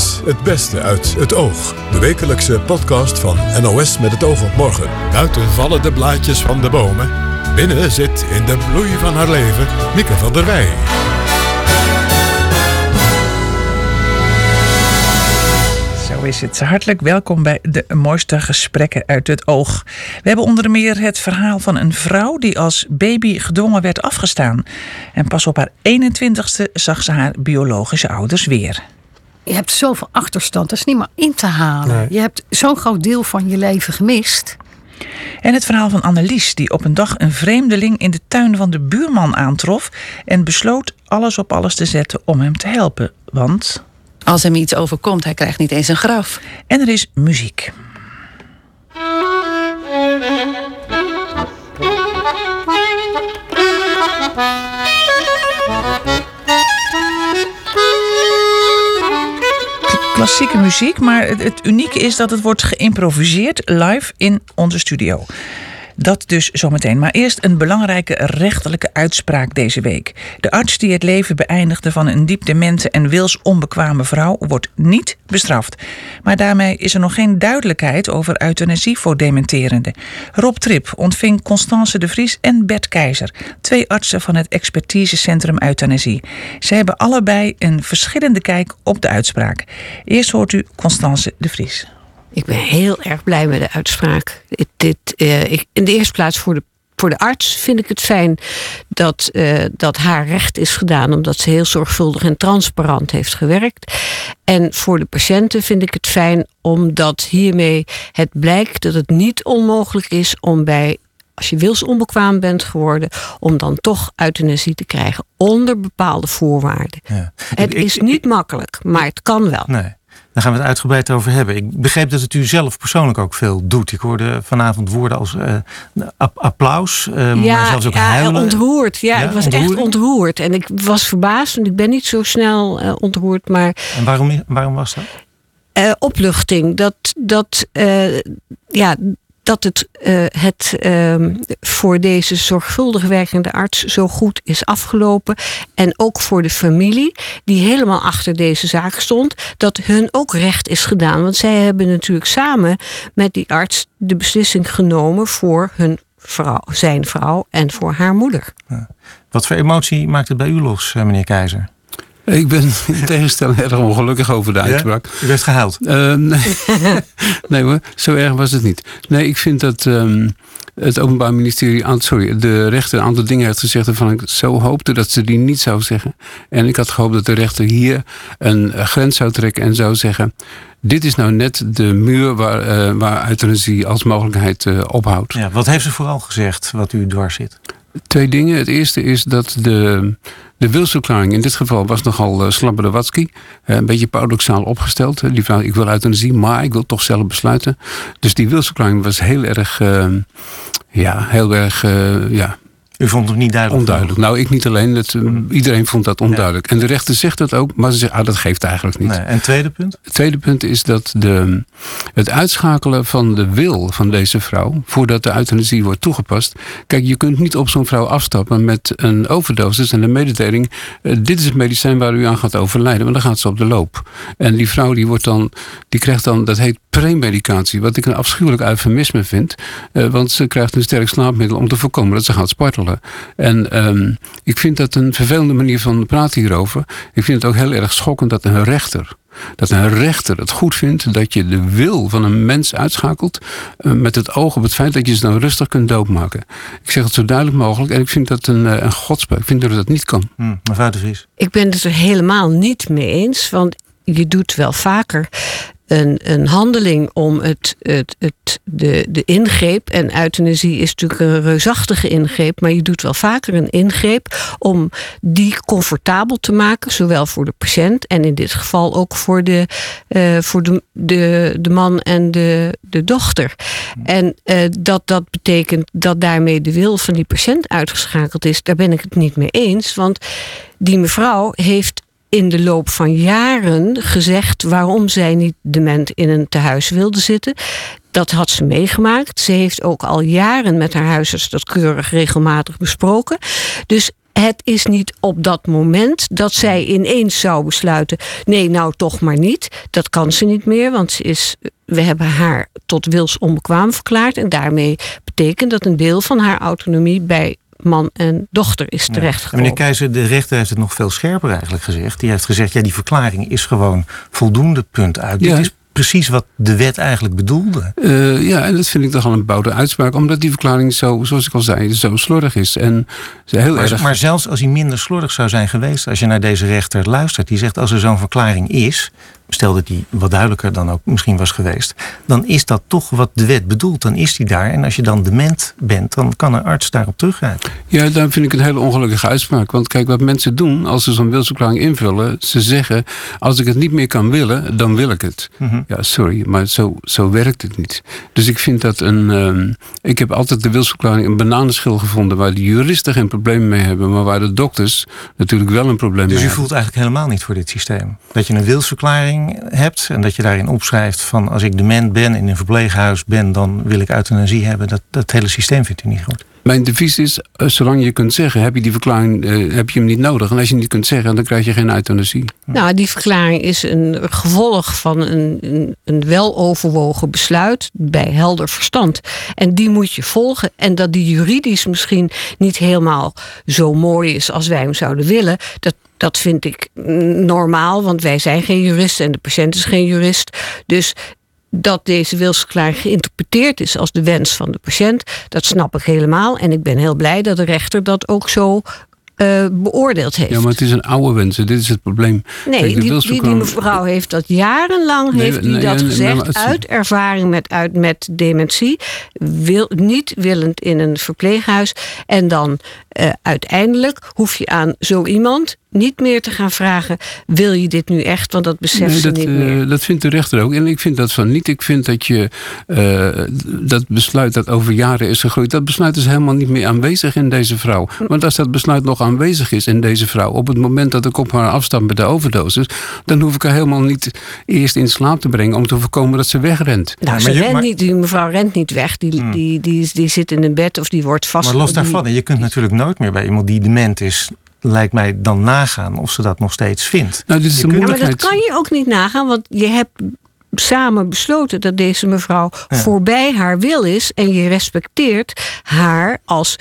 Het Beste uit het Oog. De wekelijkse podcast van NOS met het oog op morgen. Buiten vallen de blaadjes van de bomen. Binnen zit in de bloei van haar leven Mieke van der Wij. Zo is het. Hartelijk welkom bij de mooiste gesprekken uit het oog. We hebben onder meer het verhaal van een vrouw die als baby gedwongen werd afgestaan. En pas op haar 21ste zag ze haar biologische ouders weer. Je hebt zoveel achterstand, dat is niet meer in te halen. Je hebt zo'n groot deel van je leven gemist. En het verhaal van Annelies, die op een dag een vreemdeling in de tuin van de buurman aantrof en besloot alles op alles te zetten om hem te helpen. Want. Als hem iets overkomt, hij krijgt niet eens een graf. En er is muziek. Klassieke muziek, maar het, unieke is dat het wordt geïmproviseerd live in onze studio. Dat dus zometeen. Maar eerst een belangrijke rechterlijke uitspraak deze week. De arts die het leven beëindigde van een diep demente en wilsonbekwame vrouw wordt niet bestraft. Maar daarmee is er nog geen duidelijkheid over euthanasie voor dementerenden. Rob Trip ontving Constance de Vries en Bert Keizer, twee artsen van het expertisecentrum euthanasie. Zij hebben allebei een verschillende kijk op de uitspraak. Eerst hoort u Constance de Vries. Ik ben heel erg blij met de uitspraak. dit, uh, ik, in de eerste plaats voor de, voor de arts vind ik het fijn dat, uh, dat haar recht is gedaan, omdat ze heel zorgvuldig en transparant heeft gewerkt. En voor de patiënten vind ik het fijn omdat hiermee het blijkt dat het niet onmogelijk is om bij als je wilsonbekwaam bent geworden, om dan toch euthanasie te krijgen onder bepaalde voorwaarden. Ja. Het is niet makkelijk, maar het kan wel. Nee. Daar gaan we het uitgebreid over hebben. Ik begreep dat het u zelf persoonlijk ook veel doet. Ik hoorde vanavond woorden als uh, applaus, uh, ja, maar zelfs ook ja, huilen. ontroerd. Ja, ik was echt ontroerd. En ik was verbaasd, want ik ben niet zo snel uh, ontroerd. Maar, en waarom, waarom was dat? opluchting. Dat, dat ja, dat het, uh, het uh, voor deze zorgvuldig werkende arts zo goed is afgelopen. En ook voor de familie, die helemaal achter deze zaak stond, dat hun ook recht is gedaan. Want zij hebben natuurlijk samen met die arts de beslissing genomen voor hun vrouw, zijn vrouw en voor haar moeder. Wat voor emotie maakt het bij u los, eh, meneer Keizer? Ik ben in tegenstelling erg ongelukkig over de uitspraak. Ja? U werd gehuild? Uh, nee. nee hoor, zo erg was het niet. Nee, ik vind dat um, het Openbaar Ministerie, sorry, de rechter een aantal dingen heeft gezegd waarvan ik zo hoopte dat ze die niet zou zeggen. En ik had gehoopt dat de rechter hier een grens zou trekken en zou zeggen. Dit is nou net de muur waar, uh, waar euthanasie als mogelijkheid uh, ophoudt. Ja, wat heeft ze vooral gezegd wat u dwars zit? Twee dingen. Het eerste is dat de, de wilsverklaring in dit geval was nogal uh, slabberdewatsky. Uh, een beetje paradoxaal opgesteld. Die vraag, ik wil euthanasie, maar ik wil toch zelf besluiten. Dus die wilsverklaring was heel erg, uh, ja, heel erg, ja, u vond het niet duidelijk? Onduidelijk. Nou, ik niet alleen. Het, eh, iedereen vond dat onduidelijk. En de rechter zegt dat ook, maar ze zegt, ah, dat geeft eigenlijk niet. Nee. En het tweede punt? Het tweede punt is dat de, het uitschakelen van de wil van deze vrouw, voordat de euthanasie wordt toegepast. Kijk, je kunt niet op zo'n vrouw afstappen met een overdosis en een mededeling. Uh, dit is het medicijn waar u aan gaat overlijden, want dan gaat ze op de loop. En die vrouw die wordt dan, die krijgt dan, dat heet premedicatie, wat ik een afschuwelijk eufemisme vind. Uh, want ze krijgt een sterk slaapmiddel om te voorkomen dat ze gaat spartelen. En um, ik vind dat een vervelende manier van praten hierover. Ik vind het ook heel erg schokkend dat een rechter dat een rechter het goed vindt dat je de wil van een mens uitschakelt. Uh, met het oog op het feit dat je ze dan rustig kunt doodmaken. Ik zeg het zo duidelijk mogelijk en ik vind dat een, uh, een godspraak. Ik vind dat dat niet kan. Hmm, mevrouw de Vries. Ik ben het er helemaal niet mee eens. Want je doet wel vaker een, een handeling om het, het, het, de, de ingreep. En euthanasie is natuurlijk een reusachtige ingreep. Maar je doet wel vaker een ingreep om die comfortabel te maken. Zowel voor de patiënt en in dit geval ook voor de, uh, voor de, de, de man en de, de dochter. En uh, dat dat betekent dat daarmee de wil van die patiënt uitgeschakeld is. Daar ben ik het niet mee eens. Want die mevrouw heeft in de loop van jaren gezegd waarom zij niet dement in een tehuis wilde zitten. Dat had ze meegemaakt. Ze heeft ook al jaren met haar huisarts dat keurig regelmatig besproken. Dus het is niet op dat moment dat zij ineens zou besluiten: nee, nou toch maar niet. Dat kan ze niet meer, want ze is, we hebben haar tot wils onbekwaam verklaard. En daarmee betekent dat een deel van haar autonomie bij man en dochter is terechtgekomen. meneer Keizer, de rechter heeft het nog veel scherper eigenlijk gezegd. Die heeft gezegd, ja, die verklaring is gewoon voldoende punt uit. Dit is precies wat de wet eigenlijk bedoelde. Uh, ja, en dat vind ik toch al een bouwde uitspraak. Omdat die verklaring zo, zoals ik al zei, zo slordig is. En heel maar, erg... maar zelfs als hij minder slordig zou zijn geweest... als je naar deze rechter luistert, die zegt als er zo'n verklaring is stel dat die wat duidelijker dan ook misschien was geweest, dan is dat toch wat de wet bedoelt. Dan is die daar. En als je dan dement bent, dan kan een arts daarop teruggrijpen. Ja, daar vind ik een hele ongelukkige uitspraak. Want kijk, wat mensen doen als ze zo'n wilsverklaring invullen, ze zeggen: als ik het niet meer kan willen, dan wil ik het. Mhm. Ja, sorry, maar zo, zo werkt het niet. Dus ik vind dat een. Uh, ik heb altijd de wilsverklaring een bananenschil gevonden waar de juristen geen probleem mee hebben, maar waar de dokters natuurlijk wel een probleem dus mee hebben. Dus u voelt eigenlijk helemaal niet voor dit systeem? Dat je een wilsverklaring hebt en dat je daarin opschrijft van als ik dement ben in een verpleeghuis ben, dan wil ik euthanasie hebben. Dat, dat hele systeem vindt u niet goed. Mijn devies is, eh, zolang je kunt zeggen, heb je die verklaring uh, heb je hem niet nodig. En als je niet kunt zeggen, dan krijg je geen euthanasie. Nou, die verklaring is een gevolg van een, een, een weloverwogen besluit bij helder verstand. En die moet je volgen. En dat die juridisch misschien niet helemaal zo mooi is als wij hem zouden willen, dat, dat vind ik normaal, want wij zijn geen juristen en de patiënt is geen jurist. Dus dat deze wilsverklaring geïnterpreteerd is als de wens van de patiënt, dat snap ik helemaal. En ik ben heel blij dat de rechter dat ook zo uh, beoordeeld heeft. Ja, maar het is een oude wens. Dit is het probleem. Nee, Kijk, die, die, die, mevrouw heeft dat jarenlang nee, heeft die nee, dat nee, gezegd. uit ervaring met, uit, met dementie. Wil, niet willend in een verpleeghuis. En dan uh, uiteindelijk hoef je aan zo iemand niet meer te gaan vragen: wil je dit nu echt? Want dat beseft nee, ze niet meer. Uh, dat vindt de rechter ook. En ik vind dat van niet. Ik vind dat je uh, dat besluit dat over jaren is gegroeid, dat besluit is helemaal niet meer aanwezig in deze vrouw. Want als dat besluit nog aanwezig is in deze vrouw, op het moment dat ik op haar afstand met de overdosis, dan hoef ik haar helemaal niet eerst in slaap te brengen om te voorkomen dat ze wegrent. Nou, ja, ze rent maar... niet, die mevrouw rent niet weg. Die, hmm. die, die, die, die, zit in een bed of die wordt vast. Maar los daarvan, je kunt natuurlijk nooit meer bij iemand die dement is lijkt mij dan nagaan of ze dat nog steeds vindt. Nou, dit is de ja, maar dat kan je ook niet nagaan, want je hebt samen besloten dat deze mevrouw voorbij haar wil is en je respecteert haar als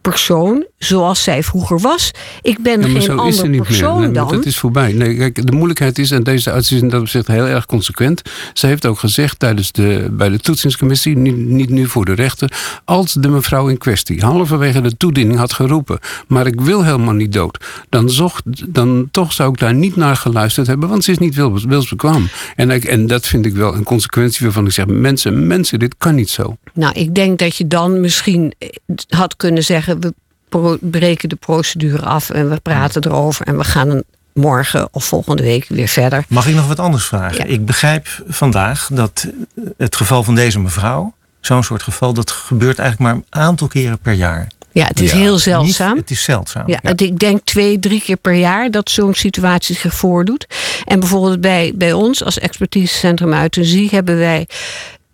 persoon zoals zij vroeger was. Ik ben geen ander persoon nee, dan. Dat is voorbij. Nee, kijk, de moeilijkheid is, en deze arts is in dat opzicht heel erg consequent. Ze heeft ook gezegd tijdens de, bij de toetsingscommissie, niet, niet nu voor de rechter, als de mevrouw in kwestie halverwege de toediening had geroepen, maar ik wil helemaal niet dood, dan, zocht, dan toch zou ik daar niet naar geluisterd hebben, want ze is niet wils, wilsbekwaam. En, en dat vind ik wel een consequentie waarvan ik zeg, mensen, mensen, dit kan niet zo. Nou, ik denk dat je dan misschien had kunnen zeggen, we breken de procedure af en we praten erover en we gaan morgen of volgende week weer verder. Mag ik nog wat anders vragen? Ik begrijp vandaag dat het geval van deze mevrouw, zo'n soort geval, dat gebeurt eigenlijk maar een aantal keren per jaar. Ja, het is heel zeldzaam. Niet, het is zeldzaam. Ja, Ik denk twee, drie keer per jaar dat zo'n situatie zich voordoet. En bijvoorbeeld bij, bij ons als expertisecentrum euthanasie hebben wij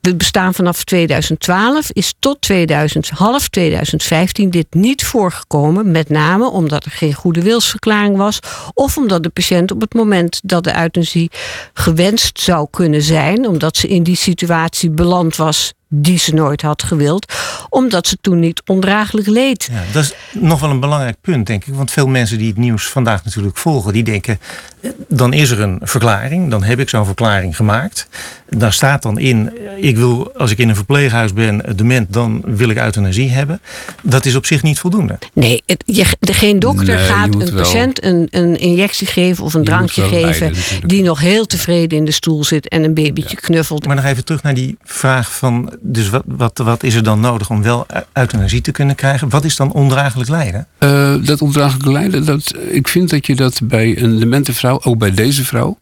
we bestaan vanaf 2012, is tot 2000, half 2015 dit niet voorgekomen. Met name omdat er geen goede wilsverklaring was. Of omdat de patiënt op het moment dat de euthanasie gewenst zou kunnen zijn. Omdat ze in die situatie beland was die ze nooit had gewild, omdat ze toen niet ondraaglijk leed. Ja, dat is nog wel een belangrijk punt, denk ik. Want veel mensen die het nieuws vandaag natuurlijk volgen, die denken: dan is er een verklaring, dan heb ik zo'n verklaring gemaakt. Daar staat dan in: ik wil, als ik in een verpleeghuis ben, dement, dan wil ik euthanasie hebben. Dat is op zich niet voldoende. Nee, het, je, geen dokter gaat een patiënt een, een injectie geven of een drankje geven die nog heel tevreden in de stoel zit en een babytje knuffelt. Maar nog even terug naar die vraag van dus wat, wat, wat is er dan nodig om wel euthanasie te kunnen krijgen? Wat is dan ondraaglijk lijden? Uh, dat ondraaglijk lijden, dat, ik vind dat je dat bij een demente vrouw, ook bij deze vrouw,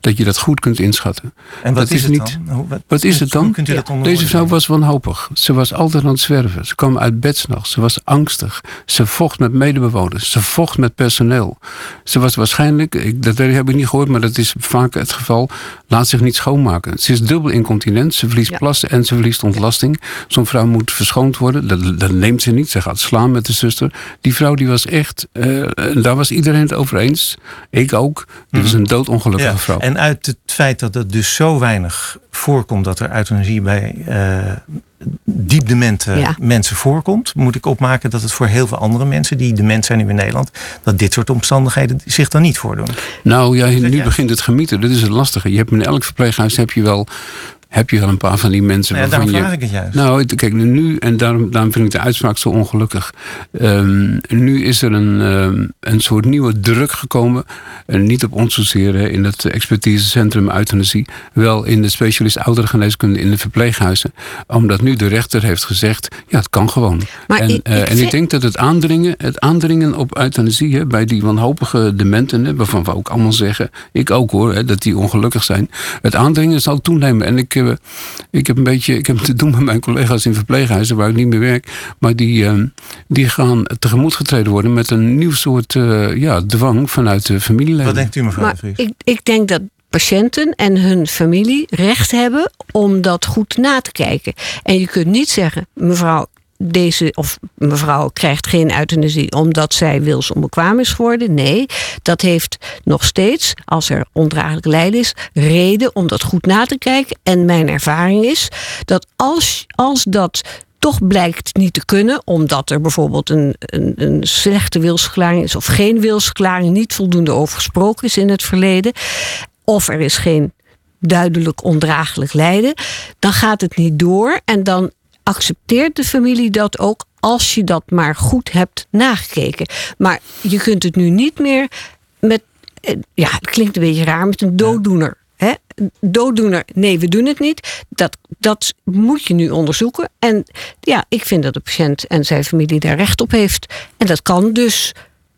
dat je dat goed kunt inschatten. En wat dat is, het niet, dan? Hoe- Wat is het dan? Kunt u dat Deze vrouw was wanhopig. Ze was altijd aan het zwerven. Ze kwam uit bed 's nachts. Ze was angstig. Ze vocht met medebewoners. Ze vocht met personeel. Ze was waarschijnlijk, ik, dat heb ik niet gehoord, maar dat is vaak het geval, laat zich niet schoonmaken. Ze is dubbel incontinent. Ze verliest Ja. plassen en ze verliest ontlasting. Zo'n vrouw moet verschoond worden. Dat, dat neemt ze niet. Ze gaat slaan met de zuster. Die vrouw die was echt, eh, en daar was iedereen het over eens. Ik ook. Die was een doodongelukkige Ja, En uit het feit dat het dus zo weinig voorkomt dat er euthanasie bij eh diep demente Ja. mensen voorkomt, moet ik opmaken dat het voor heel veel andere mensen die dement zijn nu in Nederland, dat dit soort omstandigheden zich dan niet voordoen. Nou ja, nu begint het gemieten. Dat is het lastige. Je hebt in elk verpleeghuis heb je wel, heb je wel een paar van die mensen. Nou ja, waarvan daarom je, vraag ik het juist. Nou, het- kijk, nu, en daarom, daarom vind ik de uitspraak zo ongelukkig. Ehm, nu is er een, ehm, een soort nieuwe druk gekomen. En niet op ons zozeer hè, in het expertisecentrum euthanasie. Wel in de specialist ouderengeneeskunde in de verpleeghuizen. Omdat nu de rechter heeft gezegd, ja, het kan gewoon. Maar en, ik- eh, ik en ik denk dat het aandringen, het aandringen op euthanasie hè, bij die wanhopige dementen, hè, waarvan we ook allemaal zeggen, ik ook hoor, hè, dat die ongelukkig zijn. Het aandringen zal toenemen. En ik, ik heb een beetje, ik heb te doen met mijn collega's in verpleeghuizen waar ik niet meer werk, maar die, eh, die gaan tegemoet getreden worden met een nieuw soort eh, ja, dwang vanuit de familieleden. Wat denkt u mevrouw de Maar Vries? ik, ik denk dat patiënten en hun familie recht hebben om dat goed na te kijken. En je kunt niet zeggen, mevrouw, deze of mevrouw krijgt geen euthanasie omdat zij wilsonbekwaam is geworden. Nee, dat heeft nog steeds, als er ondraaglijk lijden is, reden om dat goed na te kijken. En mijn ervaring is dat als, als dat toch blijkt niet te kunnen, omdat er bijvoorbeeld een, een, een slechte wilsverklaring is of geen wilsverklaring, niet voldoende over gesproken is in het verleden, of er is geen duidelijk ondraaglijk lijden, dan gaat het niet door en dan accepteert de familie dat ook als je dat maar goed hebt nagekeken. Maar je kunt het nu niet meer met, eh, ja, het klinkt een beetje raar, met een dooddoener. Hè? Dooddoener, nee, we doen het niet. Dat, dat moet je nu onderzoeken. En ja, ik vind dat de patiënt en zijn familie daar recht op heeft. En dat kan dus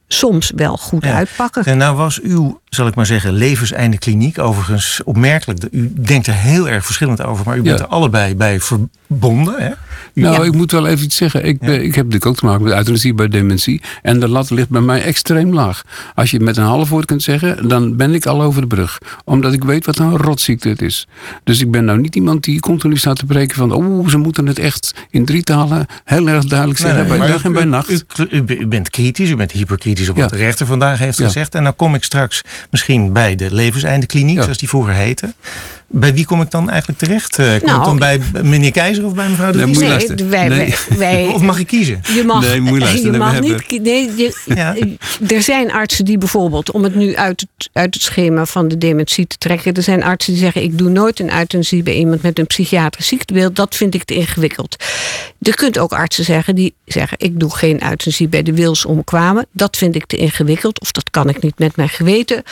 soms wel goed Ja. uitpakken. En nou was uw, zal ik maar zeggen, levenseinde kliniek overigens opmerkelijk. U denkt er heel erg verschillend over, maar u bent Ja. er allebei bij verbonden. Hè? U- Nou, Ja. ik moet wel even iets zeggen. Ik, Ja. ik heb natuurlijk ook te maken met euthanasie bij dementie. En de lat ligt bij mij extreem laag. Als je het met een half woord kunt zeggen, dan ben ik al over de brug. Omdat ik weet wat een rotziekte het is. Dus ik ben nou niet iemand die continu staat te breken van... oh, ze moeten het echt in drie talen heel erg duidelijk zeggen. nee, bij dag en bij nacht. U, u, u bent kritisch, u bent hyperkritisch op wat de rechter vandaag heeft gezegd. En dan kom ik straks misschien bij de levenseinde kliniek, Ja. zoals die vroeger heette. Bij wie kom ik dan eigenlijk terecht? Eh, Kom ik Nou, dan bij meneer Keizer of bij mevrouw de Nee, Vries? nee, wij, Nee. wij, wij- Of mag ik kiezen? Je mag, Nee, moet je luisteren. je We mag hebben- niet. Nee, je- Ja. Er zijn artsen die bijvoorbeeld, om het nu uit het, uit het schema van de dementie te trekken, er zijn artsen die zeggen: Ik doe nooit een euthanasie bij iemand met een psychiatrisch ziektebeeld. Dat vind ik te ingewikkeld. Er kunt ook artsen zeggen die zeggen: Ik doe geen euthanasie bij de wilsomkwamen. Dat vind ik te ingewikkeld. Of dat kan ik niet met mijn geweten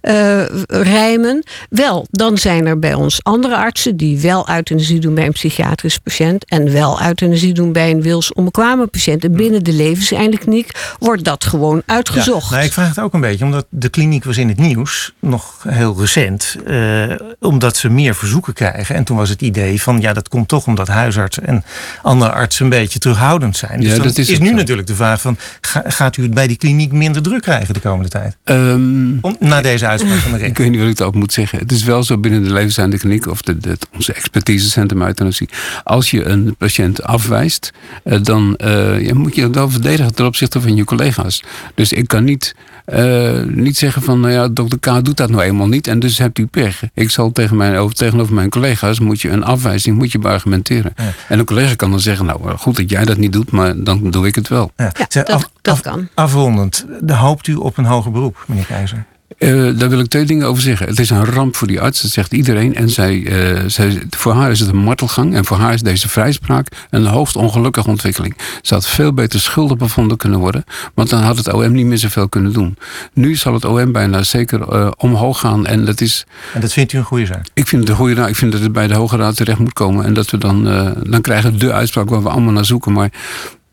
eh, rijmen. Wel, dan zijn er bij ons andere artsen die wel euthanasie doen bij een psychiatrisch patiënt. En wel euthanasie doen bij een wilsonbekwamen patiënt. En binnen de levenseindekliniek wordt dat gewoon uitgezocht. Ja, nou, ik vraag het ook een beetje, omdat de kliniek was in het nieuws, nog heel recent, eh, omdat ze meer verzoeken krijgen. En toen was het idee van, ja, dat komt toch omdat huisartsen en andere artsen een beetje terughoudend zijn. Dus Ja, dat is nu zo. natuurlijk de vraag van, ga- gaat u het bij die kliniek minder druk krijgen de komende tijd? Ehm, Om, na deze uitspraak van de Ik rechter. weet niet wat ik daarop moet zeggen. Het is wel zo binnen de levenseinde kliniek of de, de, onze expertisecentrum euthanasie. Als je een patiënt afwijst, eh, dan eh, moet je wel verdedigen ten opzichte van je collega's. Dus ik kan niet, eh, niet zeggen van, nou ja, dokter K doet dat nou eenmaal niet en dus hebt u pech. Ik zal tegen mijn, over, tegenover mijn collega's, moet je een afwijzing moet je beargumenteren. Ja. En een collega kan dan zeggen, nou goed dat jij dat niet doet, maar dan doe ik het wel. Ja. Dat- af- dat af- kan. Afrondend, de hoopt u op een hoger beroep, meneer Keizer? Eh, daar wil ik twee dingen over zeggen. Het is een ramp voor die arts, dat zegt iedereen. En zij, eh, zij, voor haar is het een martelgang. En voor haar is deze vrijspraak een hoogst ongelukkige ontwikkeling. Ze had veel beter schuldig bevonden kunnen worden. Want dan had het OM niet meer zoveel kunnen doen. Nu zal het OM bijna zeker eh, omhoog gaan. En dat is, En dat vindt u een goede zaak? ik vind het een goede raad. Ik vind dat het bij de Hoge Raad terecht moet komen. En dat we dan, dan krijgen de uitspraak waar we allemaal naar zoeken. Maar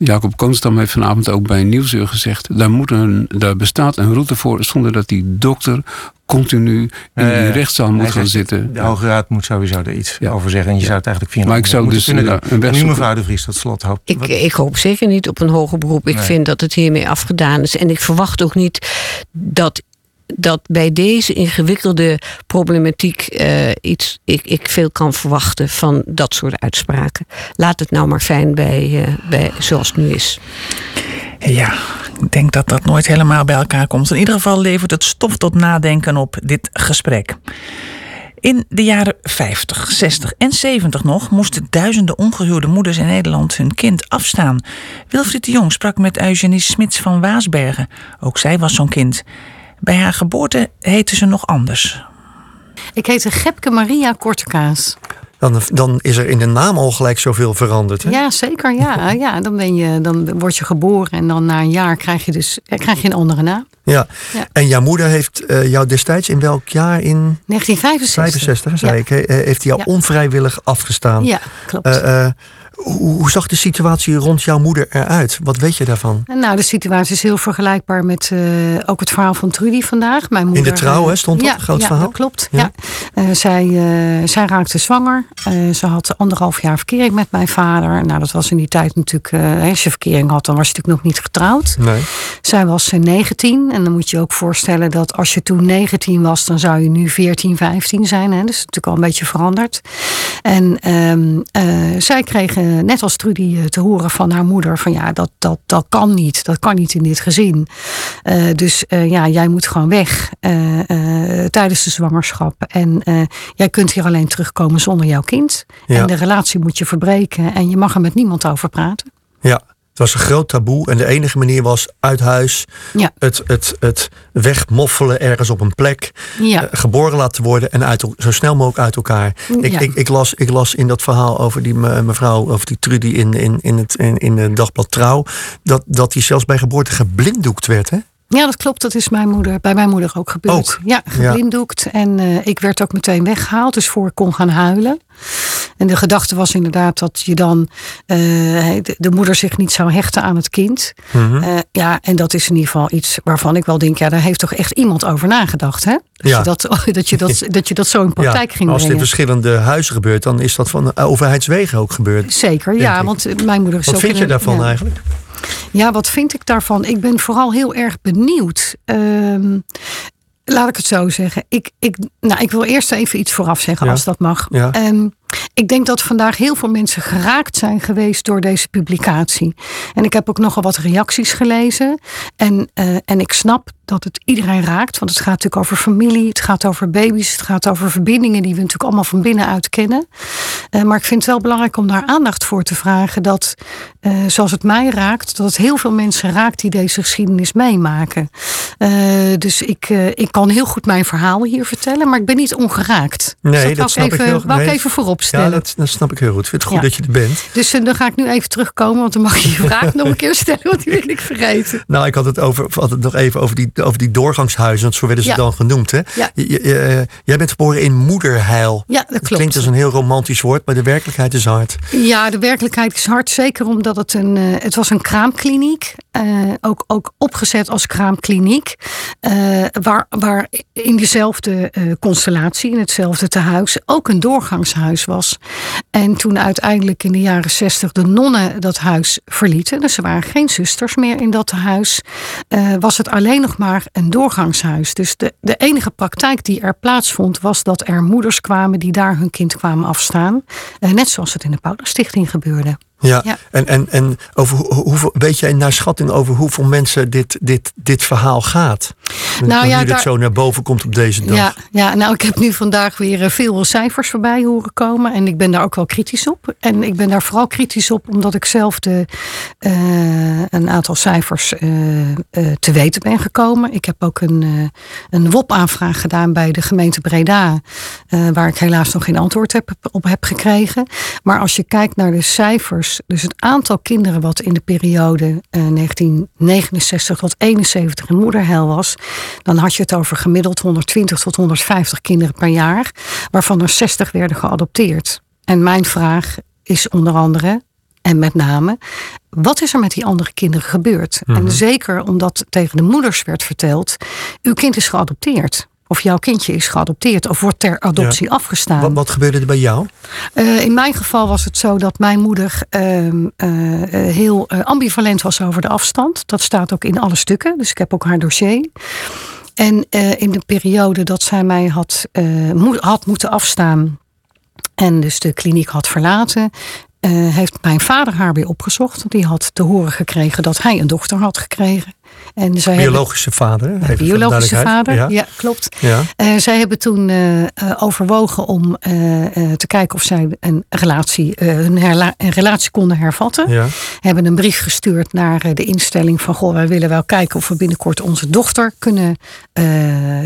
Jacob Koonstam heeft vanavond ook bij Nieuwsuur gezegd... Daar, moet een, daar bestaat een route voor zonder dat die dokter continu in die Eh, rechtszaal moet gaan zegt, zitten. De Hoge Raad moet sowieso er iets Ja. over zeggen. En je Ja. zou het eigenlijk via Maar ik zou moeten dus, kunnen ja, doen. een nu mevrouw de Vries tot slot hoopt. Ik, ik hoop zeker niet op een hoger beroep. Ik Nee. vind dat het hiermee afgedaan is. En ik verwacht ook niet dat, dat bij deze ingewikkelde problematiek eh, iets, ik, ik veel kan verwachten van dat soort uitspraken. Laat het nou maar fijn bij, eh, bij zoals het nu is. Ja, ik denk dat dat nooit helemaal bij elkaar komt. In ieder geval levert het stof tot nadenken op dit gesprek. In de jaren 50, 60 en 70 nog moesten duizenden ongehuwde moeders in Nederland hun kind afstaan. Wilfried de Jong sprak met Eugenie Smits van Waasbergen. Ook zij was zo'n kind. Bij haar geboorte heette ze nog anders. Ik heette Gepke Maria Kortekaas. Dan, dan is er in de naam al gelijk zoveel veranderd. Hè? Ja, zeker. Ja, ja dan, ben je, dan word je geboren en dan na een jaar krijg je dus eh, krijg je een andere naam. Ja. Ja. En jouw moeder heeft eh, jou destijds in welk jaar? In 1965. 65, zei Ja. ik. eh, heeft hij jou Ja. onvrijwillig afgestaan. Ja, klopt. Eh, eh, hoe, zag de situatie rond jouw moeder eruit? Wat weet je daarvan? Nou, de situatie is heel vergelijkbaar met eh, ook het verhaal van Trudy vandaag. Mijn moeder, de Trouw, eh, hè, stond dat, ja, groot ja, verhaal? dat klopt. Ja. Ja. Eh, zij, zij raakte zwanger. Ze had anderhalf jaar verkering met mijn vader. Nou, dat was in die tijd natuurlijk... als je verkering had, dan was je natuurlijk nog niet getrouwd. Nee. Zij was eh, 19 en dan moet je je ook voorstellen dat als je toen 19 was, dan zou je nu 14, 15 zijn. Hè? Dus dat is natuurlijk al een beetje veranderd. En ehm, eh, zij kreeg, eh, net als Trudy, eh, te horen van haar moeder: van ja, dat, dat, dat kan niet. Dat kan niet in dit gezin. Eh, dus ja, jij moet gewoon weg tijdens de zwangerschap. En jij kunt hier alleen terugkomen zonder jouw kind. Ja. En de relatie moet je verbreken en je mag er met niemand over praten. Ja, het was een groot taboe. En de enige manier was uit huis. Ja. Het, het, het wegmoffelen ergens op een plek. Ja. eh, geboren laten worden en uit, zo snel mogelijk uit elkaar. Ik, Ja. ik, ik, las, ik las in dat verhaal over die me- mevrouw, over die Trudy in, in, in, het, in, in het dagblad Trouw. Dat, dat die zelfs bij geboorte geblinddoekt werd. Hè? Ja, dat klopt. Dat is mijn moeder, bij mijn moeder ook gebeurd. Ook? Ja, geblinddoekt. En eh, ik werd ook meteen weggehaald, dus voor ik kon gaan huilen. En de gedachte was inderdaad dat je dan eh, de, de moeder zich niet zou hechten aan het kind. Mhm. Eh, ja, en dat is in ieder geval iets waarvan ik wel denk, ja, daar heeft toch echt iemand over nagedacht, hè? Dat, Ja. je, dat, dat, je, dat, dat je dat zo in praktijk ging als het in brengen. verschillende huizen gebeurt, dan is dat van eh, overheidswegen ook gebeurd. Zeker, ja, ik. want mijn moeder is Wat ook vind in je een- daarvan ja. eigenlijk? Ja, wat vind ik daarvan? Ik ben vooral heel erg benieuwd. Ehm, laat ik het zo zeggen. Ik, ik, nou, ik wil eerst even iets vooraf zeggen, Ja. als dat mag. Ja. Ehm, ik denk dat vandaag heel veel mensen geraakt zijn geweest door deze publicatie. En ik heb ook nogal wat reacties gelezen. En, eh, en ik snap dat het iedereen raakt. Want het gaat natuurlijk over familie, het gaat over baby's, het gaat over verbindingen die we natuurlijk allemaal van binnenuit kennen. Eh, maar ik vind het wel belangrijk om daar aandacht voor te vragen. Dat, eh, zoals het mij raakt, dat het heel veel mensen raakt die deze geschiedenis meemaken. Eh, dus ik, ik kan heel goed mijn verhaal hier vertellen, maar ik ben niet ongeraakt. Nee, Dus dat wou snap ik heel- ik nee. even voorop Ja, stellen. dat, dat snap ik heel goed. Ik vind het goed Ja. dat je er bent. Dus dan ga ik nu even terugkomen, want dan mag je je vraag nog een keer stellen, want die wil ik vergeten. Nou, ik had het, over, had het nog even over die, over die doorgangshuizen, want zo werden ze Ja. dan genoemd. Hè? Ja. Je- je- eh, jij bent geboren in moederheil. Ja, dat klopt. klinkt als een heel romantisch woord, maar de werkelijkheid is hard. Ja, de werkelijkheid is hard. Zeker omdat het een, eh, het was een kraamkliniek. eh ook, ook opgezet als kraamkliniek. waar, waar in dezelfde constellatie, in hetzelfde tehuis, ook een doorgangshuis was. En toen uiteindelijk in de jaren zestig de nonnen dat huis verlieten. Dus er waren geen zusters meer in dat huis. was het alleen nog maar een doorgangshuis. Dus de, de enige praktijk die er plaatsvond was dat er moeders kwamen die daar hun kind kwamen afstaan. Eh, net zoals het in de Paulusstichting gebeurde. Ja. Ja. En, en, en over hoe- hoeveel, weet jij naar schatting over hoeveel mensen dit, dit, dit verhaal gaat? Nou nu ja, dit daar- zo naar boven komt op deze dag. Ja, ja, nou ik heb nu vandaag weer eh, veel cijfers voorbij horen komen. En ik ben daar ook wel kritisch op. En ik ben daar vooral kritisch op omdat ik zelf de, eh, een aantal cijfers eh, te weten ben gekomen. Ik heb ook een, een WOP-aanvraag gedaan bij de gemeente Breda. waar ik helaas nog geen antwoord heb, op heb gekregen. Maar als je kijkt naar de cijfers. Dus het aantal kinderen wat in de periode eh, 1969 tot 71 in moederheil was. Dan had je het over gemiddeld 120 tot 150 kinderen per jaar. Waarvan er 60 werden geadopteerd. En mijn vraag is onder andere, En met name, wat is er met die andere kinderen gebeurd? Mhm. En zeker omdat tegen de moeders werd verteld: uw kind is geadopteerd. Of jouw kindje is geadopteerd of wordt ter adoptie afgestaan. Wat, wat gebeurde er bij jou? Uh, in mijn geval was het zo dat mijn moeder uh, uh, heel ambivalent was over de afstand. Dat staat ook in alle stukken, dus ik heb ook haar dossier. En in de periode dat zij mij had, mo had moeten afstaan en dus de kliniek had verlaten, heeft mijn vader haar weer opgezocht. Die had te horen gekregen dat hij een dochter had gekregen. En zij biologische vader. Biologische vader, ja, ja klopt. Ja. Uh, zij hebben toen uh, overwogen om uh, te kijken of zij een relatie, hun een relatie konden hervatten. Ja. Hebben een brief gestuurd naar de instelling van goh, wij willen wel kijken of we binnenkort onze dochter kunnen,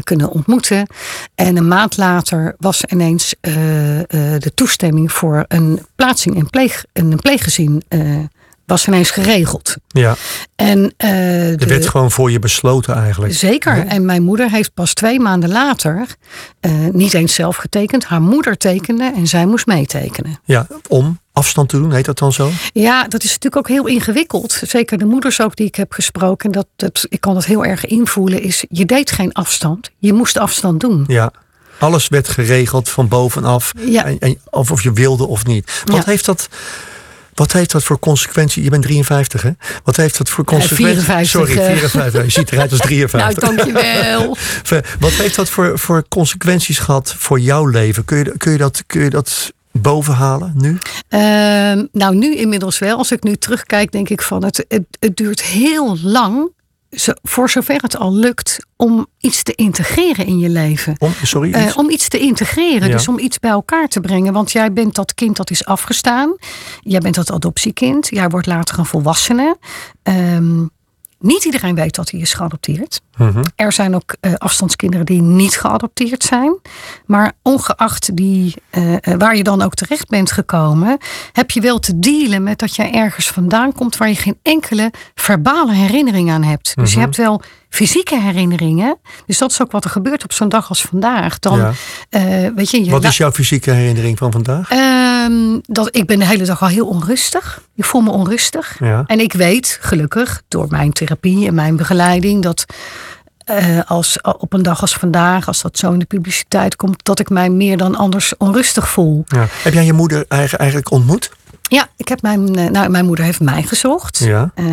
kunnen ontmoeten. En een maand later was ineens de toestemming voor een plaatsing in, pleeg, in een pleeggezin was ineens geregeld. Ja. En, uh, er werd gewoon voor je besloten eigenlijk. Zeker. Ja. En mijn moeder heeft pas twee maanden later uh, niet eens zelf getekend. Haar moeder tekende en zij moest meetekenen. Ja, om afstand te doen, heet dat dan zo? Ja, dat is natuurlijk ook heel ingewikkeld. Zeker de moeders ook die ik heb gesproken. Dat, dat, ik kan dat heel erg invoelen. Is, je deed geen afstand. Je moest afstand doen. Ja. Alles werd geregeld van bovenaf. Ja. En, en, of, of je wilde of niet. Wat Ja. heeft dat... Wat heeft dat voor consequentie? Je bent 53, hè? Wat heeft dat voor consequentie? 54, Sorry, eh. 54. Je ziet eruit als 53. Nou, dankjewel. Wat heeft dat voor, voor consequenties gehad voor jouw leven? Kun je, kun je, dat, kun je dat bovenhalen nu? Ehm, nou, nu inmiddels wel. Als ik nu terugkijk, denk ik van het, het, het duurt heel lang. Zo- voor zover het al lukt om iets te integreren in je leven. Om, sorry, Eh, iets? om iets te integreren, Ja. dus om iets bij elkaar te brengen. Want jij bent dat kind dat is afgestaan. Jij bent dat adoptiekind. Jij wordt later een volwassene. Ehm, niet iedereen weet dat hij is geadopteerd. Mhm. Er zijn ook eh, afstandskinderen die niet geadopteerd zijn. Maar ongeacht die, eh, eh, waar je dan ook terecht bent gekomen, heb je wel te dealen met dat jij ergens vandaan komt waar je geen enkele verbale herinnering aan hebt. Dus je Mhm. hebt wel fysieke herinneringen. Dus dat is ook wat er gebeurt op zo'n dag als vandaag. Dan, Ja. weet je, je Wat is jouw fysieke herinnering van vandaag? Ehm, dat, ik ben de hele dag al heel onrustig. Ik voel me onrustig. Ja. En ik weet, gelukkig, door mijn therapie en mijn begeleiding, dat eh, als, op een dag als vandaag, als dat zo in de publiciteit komt, dat ik mij meer dan anders onrustig voel. Ja. Heb jij je moeder eigen- eigenlijk ontmoet? Ja, ik heb mijn, eh, nou, mijn moeder heeft mij gezocht. Ja. Eh,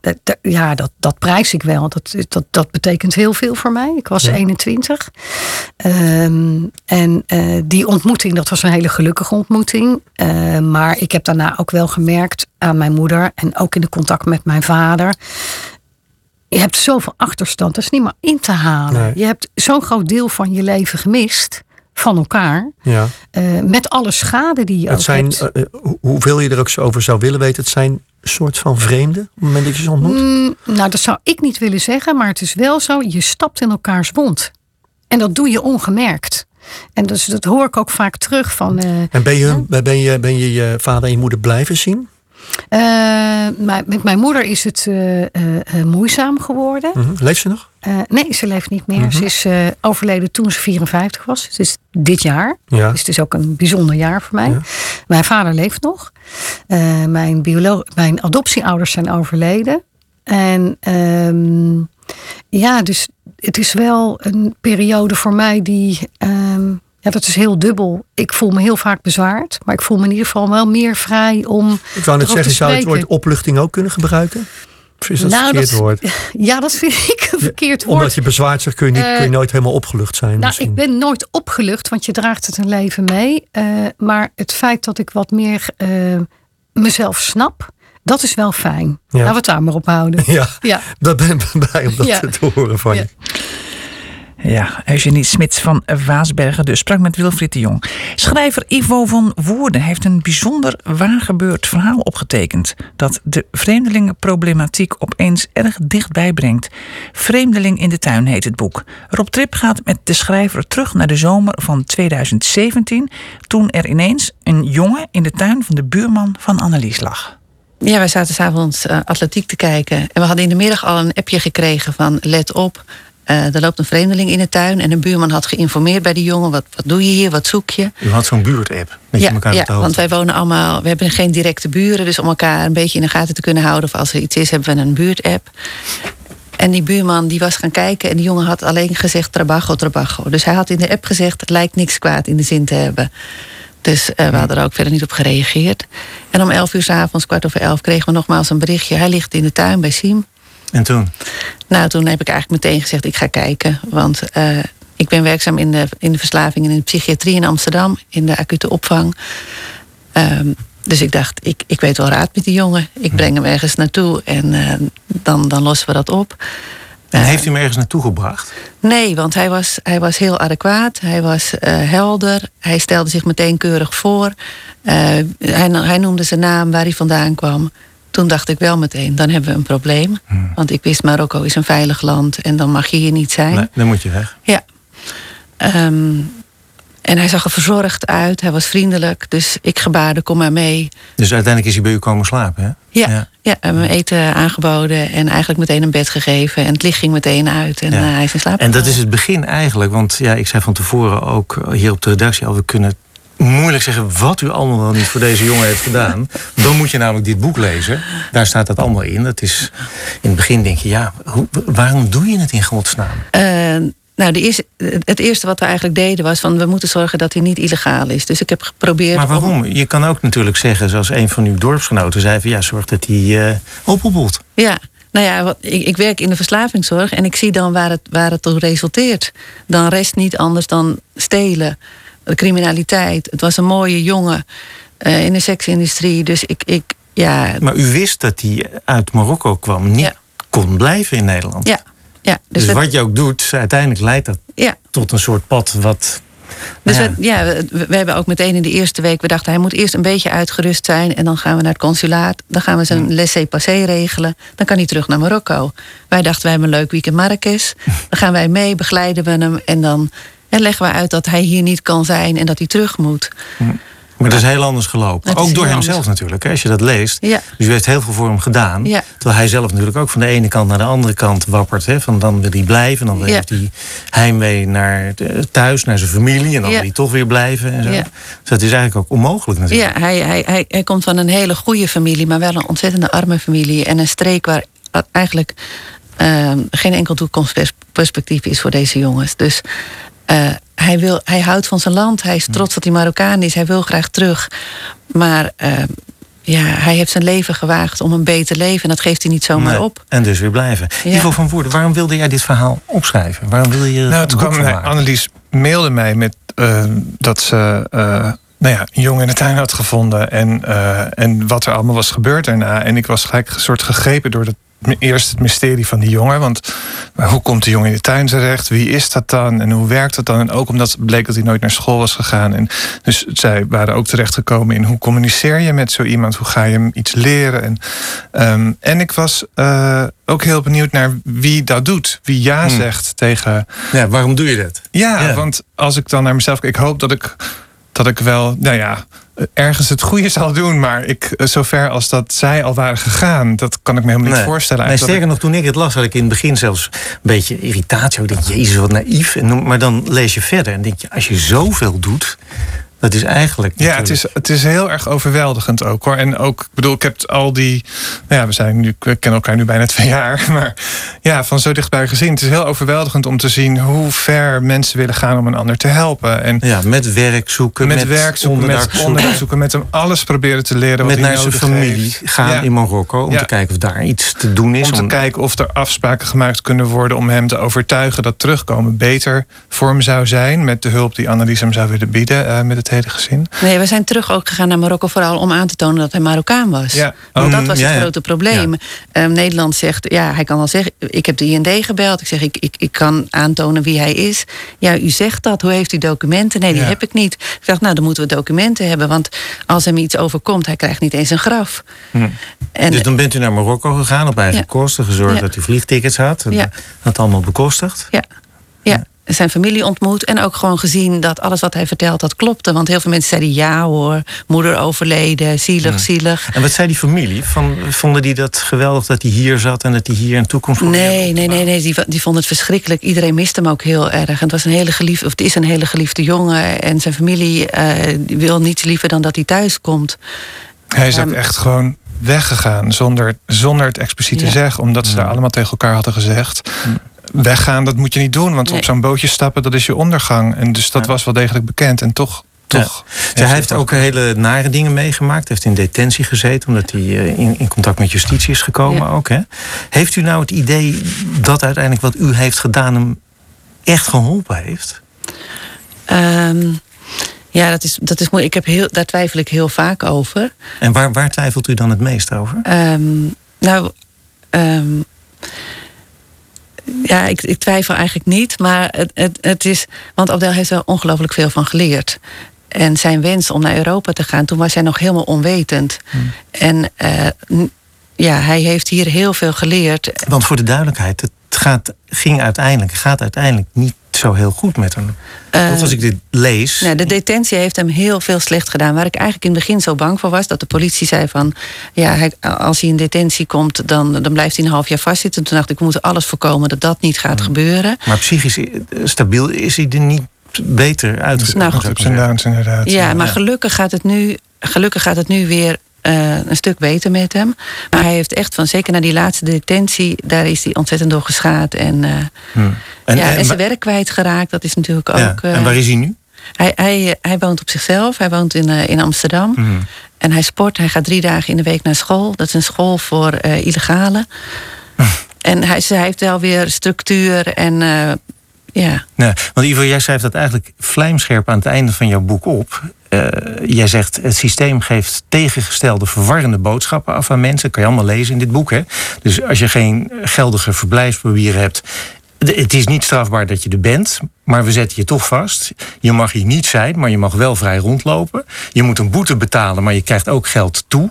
dat- dat- ja, dat, dat prijs ik wel. Dat, dat, dat betekent heel veel voor mij. Ik was Ja. 21. Ehm, en eh, die ontmoeting, dat was een hele gelukkige ontmoeting. Eh, maar ik heb daarna ook wel gemerkt aan mijn moeder en ook in de contact met mijn vader. Je hebt zoveel achterstand, dat is niet meer in te halen. Nee. Je hebt zo'n groot deel van je leven gemist van elkaar. Ja. eh, met alle schade die je Het ook zijn, hebt. hoe- hoeveel je er ook over zou willen weten, het zijn soort van vreemden op het moment dat je ze ontmoet. Mm, nou, dat zou ik niet willen zeggen, maar het is wel zo. Je stapt in elkaars wond. En dat doe je ongemerkt. En dus, dat hoor ik ook vaak terug van. En ben je, ben, je, ben je je vader en je moeder blijven zien? Maar met mijn moeder is het eh, eh, moeizaam geworden. Mhm. Leeft ze nog? Nee, ze leeft niet meer. Mhm. Ze is overleden toen ze 54 was. Het is dit jaar. Ja. Dus het is ook een bijzonder jaar voor mij. Ja. Mijn vader leeft nog. Mijn, mijn adoptieouders zijn overleden. En ehm, ja, dus het is wel een periode voor mij die. ehm, ja, dat is heel dubbel. Ik voel me heel vaak bezwaard. Maar ik voel me in ieder geval wel meer vrij om. Ik wou net zeggen, zou je het woord opluchting ook kunnen gebruiken? Of is dat Nou, een verkeerd dat- woord? Ja, dat vind ik een verkeerd woord. Omdat je bezwaard zegt, kun je, niet, Eh, kun je nooit helemaal opgelucht zijn Nou, misschien. ik ben nooit opgelucht, want je draagt het een leven mee. Eh, maar het feit dat ik wat meer eh, mezelf snap, dat is wel fijn. Laten we het daar maar op houden. Ja, Ja. daar ben ik blij om dat Ja. te horen van Ja. je. Ja, Eugenie Smits van Waasbergen dus sprak met Wilfried de Jong. Schrijver Ivo van Woerden heeft een bijzonder waargebeurd verhaal opgetekend... dat de vreemdelingenproblematiek opeens erg dichtbij brengt. Vreemdeling in de tuin heet het boek. Rob Trip gaat met de schrijver terug naar de zomer van 2017... toen er ineens een jongen in de tuin van de buurman van Annelies lag. Ja, wij zaten s'avonds uh, atletiek te kijken. En we hadden in de middag al een appje gekregen van let op. eh, er loopt een vreemdeling in de tuin. En een buurman had geïnformeerd bij die jongen. Wat, wat doe je hier? Wat zoek je? U had zo'n buurtapp. Dat ja, je elkaar ja want wij wonen allemaal. We hebben geen directe buren. Dus om elkaar een beetje in de gaten te kunnen houden. Of als er iets is, hebben we een buurtapp. En die buurman die was gaan kijken. En die jongen had alleen gezegd trabajo, trabajo. Dus hij had in de app gezegd. Het lijkt niks kwaad in de zin te hebben. Dus eh, we hadden er ook verder niet op gereageerd. En om elf uur s avonds, kwart over elf, kregen we nogmaals een berichtje. Hij ligt in de tuin bij Siem. En toen? Nou, toen heb ik eigenlijk meteen gezegd, ik ga kijken. Want eh, ik ben werkzaam in de, in de verslaving en in de psychiatrie in Amsterdam. In de acute opvang. Ehm, dus ik dacht, ik, ik weet wel raad met die jongen. Ik breng hem ergens naartoe en eh, dan, dan lossen we dat op. En heeft u hem ergens naartoe gebracht? Nee, want hij was, hij was heel adequaat. Hij was eh, helder. Hij stelde zich meteen keurig voor. Eh, hij, hij noemde zijn naam, waar hij vandaan kwam. Toen dacht ik wel meteen, dan hebben we een probleem. Want ik wist, Marokko is een veilig land en dan mag je hier niet zijn. Nee, dan moet je weg. Ja. Ehm, en hij zag er verzorgd uit, hij was vriendelijk. Dus ik gebaarde, kom maar mee. Dus uiteindelijk is hij bij u komen slapen, hè? Ja, ja. we hebben hem eten aangeboden en eigenlijk meteen een bed gegeven. En het licht ging meteen uit en Ja. eh, hij is in slaap En dat is het begin eigenlijk. Want ja, ik zei van tevoren ook hier op de redactie al... we kunnen moeilijk zeggen wat u allemaal wel niet voor deze jongen heeft gedaan. Dan moet je namelijk dit boek lezen. Daar staat dat allemaal in. Dat is, in het begin denk je, ja, hoe, waarom doe je het in godsnaam? Eh, nou, de eerste, het eerste wat we eigenlijk deden was van we moeten zorgen dat hij niet illegaal is. Dus ik heb geprobeerd. Maar om- waarom? Je kan ook natuurlijk zeggen, zoals een van uw dorpsgenoten zei... van ja, zorg dat hij ophoepelt. Ja, nou ja, wat, ik, ik werk in de verslavingszorg en ik zie dan waar het, waar het toe resulteert. Dan rest niet anders dan stelen, de criminaliteit. Het was een mooie jongen eh, in de seksindustrie. Dus ik, ik ja, Maar u wist dat hij uit Marokko kwam, niet Ja. kon blijven in Nederland. ja, ja. Dus, we- wat je ook doet, uiteindelijk leidt dat ja, tot een soort pad wat... Dus Ja. We, ja, we, we hebben ook meteen in de eerste week... we dachten, hij moet eerst een beetje uitgerust zijn... en dan gaan we naar het consulaat. Dan gaan we zijn laissez-passer regelen. Dan kan hij terug naar Marokko. Wij dachten, wij hebben een leuk weekend Marrakesh. Dan gaan wij mee, begeleiden we hem... en dan en leggen we uit dat hij hier niet kan zijn... en dat hij terug moet. Maar dat is heel anders gelopen. Ook door hemzelf natuurlijk, hè, als je dat leest. Ja. Dus u heeft heel veel voor hem gedaan. Ja. Terwijl hij zelf natuurlijk ook van de ene kant naar de andere kant wappert. Hè, van dan wil hij blijven, dan Ja. heeft hij heimwee naar de- thuis, naar zijn familie. En dan wil hij toch weer blijven. En zo. Dus dat is eigenlijk ook onmogelijk natuurlijk. Ja, hij, hij, hij, hij komt van een hele goede familie... maar wel een ontzettende arme familie. En een streek waar eigenlijk ehm, geen enkel toekomstperspectief is voor deze jongens. Dus eh, hij, wil, hij houdt van zijn land. Hij is trots dat hij Marokkaan is. Hij wil graag terug. Maar ehm, ja, hij heeft zijn leven gewaagd om een beter leven. En dat geeft hij niet zomaar Nee. op. En dus weer blijven. Ja. Ivo van Woerden, waarom wilde jij dit verhaal opschrijven? Waarom wil je Nou, boek kwam maken? Annelies mailde mij met eh, dat ze eh, nou ja, een jongen in de tuin had gevonden. En, eh, en wat er allemaal was gebeurd daarna. En ik was gelijk een soort gegrepen door het, eerst het mysterie van die jongen. Want hoe komt de jongen in de tuin terecht? Wie is dat dan? En hoe werkt dat dan? En ook omdat het bleek dat hij nooit naar school was gegaan. En dus zij waren ook terechtgekomen in hoe communiceer je met zo iemand? Hoe ga je hem iets leren? En, ehm, en ik was eh, ook heel benieuwd naar wie dat doet. Wie ja Hmm. zegt tegen Ja, waarom doe je dat? ja, Ja. want als ik dan naar mezelf kijk, ik hoop dat ik, dat ik wel, nou ja, ergens het goede zal doen. Maar ik, eh, zover als dat zij al waren gegaan, dat kan ik me helemaal niet Nee. voorstellen. Nee, sterker nog, toen ik het las, had ik in het begin zelfs een beetje irritatie. Ik denk, jezus, wat naïef. En, maar dan lees je verder en denk je, als je zoveel doet, dat is eigenlijk... Ja, het is, het is heel erg overweldigend ook hoor. En ook, ik bedoel, ik heb al die. Nou ja, we zijn nu, we kennen elkaar nu bijna twee jaar. Maar ja, van zo dichtbij gezien. Het is heel overweldigend om te zien hoe ver mensen willen gaan om een ander te helpen. En Ja, met werk zoeken, met, met, werk zoeken, onderdak met onderdak zoeken, met hem alles proberen te leren. Wat Met naar zijn familie heeft. gaan Ja. in Marokko om Ja. te kijken of daar iets te doen is. Om te kijken of er afspraken gemaakt kunnen worden om hem te overtuigen dat terugkomen beter voor hem zou zijn. Met de hulp die Annelies hem zou willen bieden eh, met het hele gezin. Nee, we zijn terug ook gegaan naar Marokko vooral om aan te tonen dat hij Marokkaan was. Ja. Want dat Mm, was het ja. grote probleem. Ehm, Nederland zegt, ja, hij kan wel zeggen, ik heb de IND gebeld. Ik zeg, ik, ik, ik kan aantonen wie hij is. Ja, u zegt dat. Hoe heeft u documenten? Nee, die heb ik niet. Ik dacht, nou, dan moeten we documenten hebben. Want als hem iets overkomt, hij krijgt niet eens een graf. En, dus dan bent u naar Marokko gegaan op eigen kosten, gezorgd dat u vliegtickets had. En Ja. Dat allemaal bekostigd. ja, ja. Zijn familie ontmoet. En ook gewoon gezien dat alles wat hij vertelt, dat klopte. Want heel veel mensen zeiden ja hoor, moeder overleden, zielig, zielig. En wat zei die familie? Van, vonden die dat geweldig dat hij hier zat en dat hij hier een toekomst voor Nee, nee, nee, nee. Die, die vonden het verschrikkelijk. Iedereen miste hem ook heel erg. En het was een hele geliefde, of het is een hele geliefde jongen. En zijn familie uh, wil niets liever dan dat hij thuis komt. Hij is ook echt gewoon weggegaan zonder, zonder het expliciet te zeggen, omdat ze daar allemaal tegen elkaar hadden gezegd. Weggaan, dat moet je niet doen, want op zo'n bootje stappen, dat is je ondergang. En dus dat was wel degelijk bekend. En toch toch. Ja. hij heeft ook hele nare dingen meegemaakt. Hij heeft in detentie gezeten omdat hij eh, in, in contact met justitie is gekomen ook. Hè? Heeft u nou het idee dat uiteindelijk wat u heeft gedaan hem echt geholpen heeft? Um, ja, dat is, dat is mooi. Ik heb heel, daar twijfel ik heel vaak over. En waar, waar twijfelt u dan het meest over? Um, nou, um, ja, ik, ik, twijfel eigenlijk niet. Maar het, het, het is. Want Abdel heeft er ongelooflijk veel van geleerd. En zijn wens om naar Europa te gaan, toen was hij nog helemaal onwetend. Hmm. En uh, ja, hij heeft hier heel veel geleerd. Want voor de duidelijkheid, het gaat, ging uiteindelijk, gaat uiteindelijk niet zo heel goed met hem. Uh, als ik dit lees. Nou, de detentie heeft hem heel veel slecht gedaan. Waar ik eigenlijk in het begin zo bang voor was. Dat de politie zei van. Ja, hij, als hij in detentie komt, dan, dan blijft hij een half jaar vastzitten. Toen dacht ik, we moeten alles voorkomen dat dat niet gaat gebeuren. Maar psychisch stabiel is hij er niet beter uitgekomen. Nou, op zijn downs inderdaad. Ja, maar gelukkig gaat het nu. Gelukkig gaat het nu weer uh, een stuk beter met hem. Maar hij heeft echt van, zeker na die laatste detentie, daar is hij ontzettend door geschaad. En, uh, hmm. en, ja, en, en zijn werk kwijtgeraakt, dat is natuurlijk ook. Uh, en waar is hij nu? Hij, hij, hij woont op zichzelf, hij woont in, in Amsterdam. Hmm. En hij sport, hij gaat drie dagen in de week naar school. Dat is een school voor illegale. en hij, hij heeft wel weer structuur en ja. Nee, want Ivo, jij schrijft dat eigenlijk vlijmscherp aan het einde van jouw boek op. Uh, jij zegt het systeem geeft tegengestelde verwarrende boodschappen af aan mensen. Dat kan je allemaal lezen in dit boek. Hè? Dus als je geen geldige verblijfspapieren hebt. Het is niet strafbaar dat je er bent, maar we zetten je toch vast. Je mag hier niet zijn, maar je mag wel vrij rondlopen. Je moet een boete betalen, maar je krijgt ook geld toe.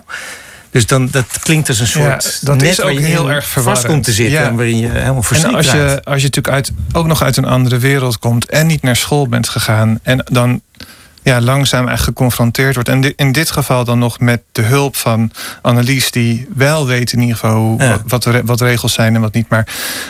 Dus dan, dat klinkt als een soort. Ja, dat is ook heel erg vast komt te zitten. Ja. Waarin je helemaal En als je, als je natuurlijk uit, ook nog uit een andere wereld komt. en niet naar school bent gegaan. en dan ja, langzaam echt geconfronteerd wordt. En in dit geval dan nog met de hulp van Annelies, die wel weet in ieder geval wat, wat regels zijn en wat niet. Maar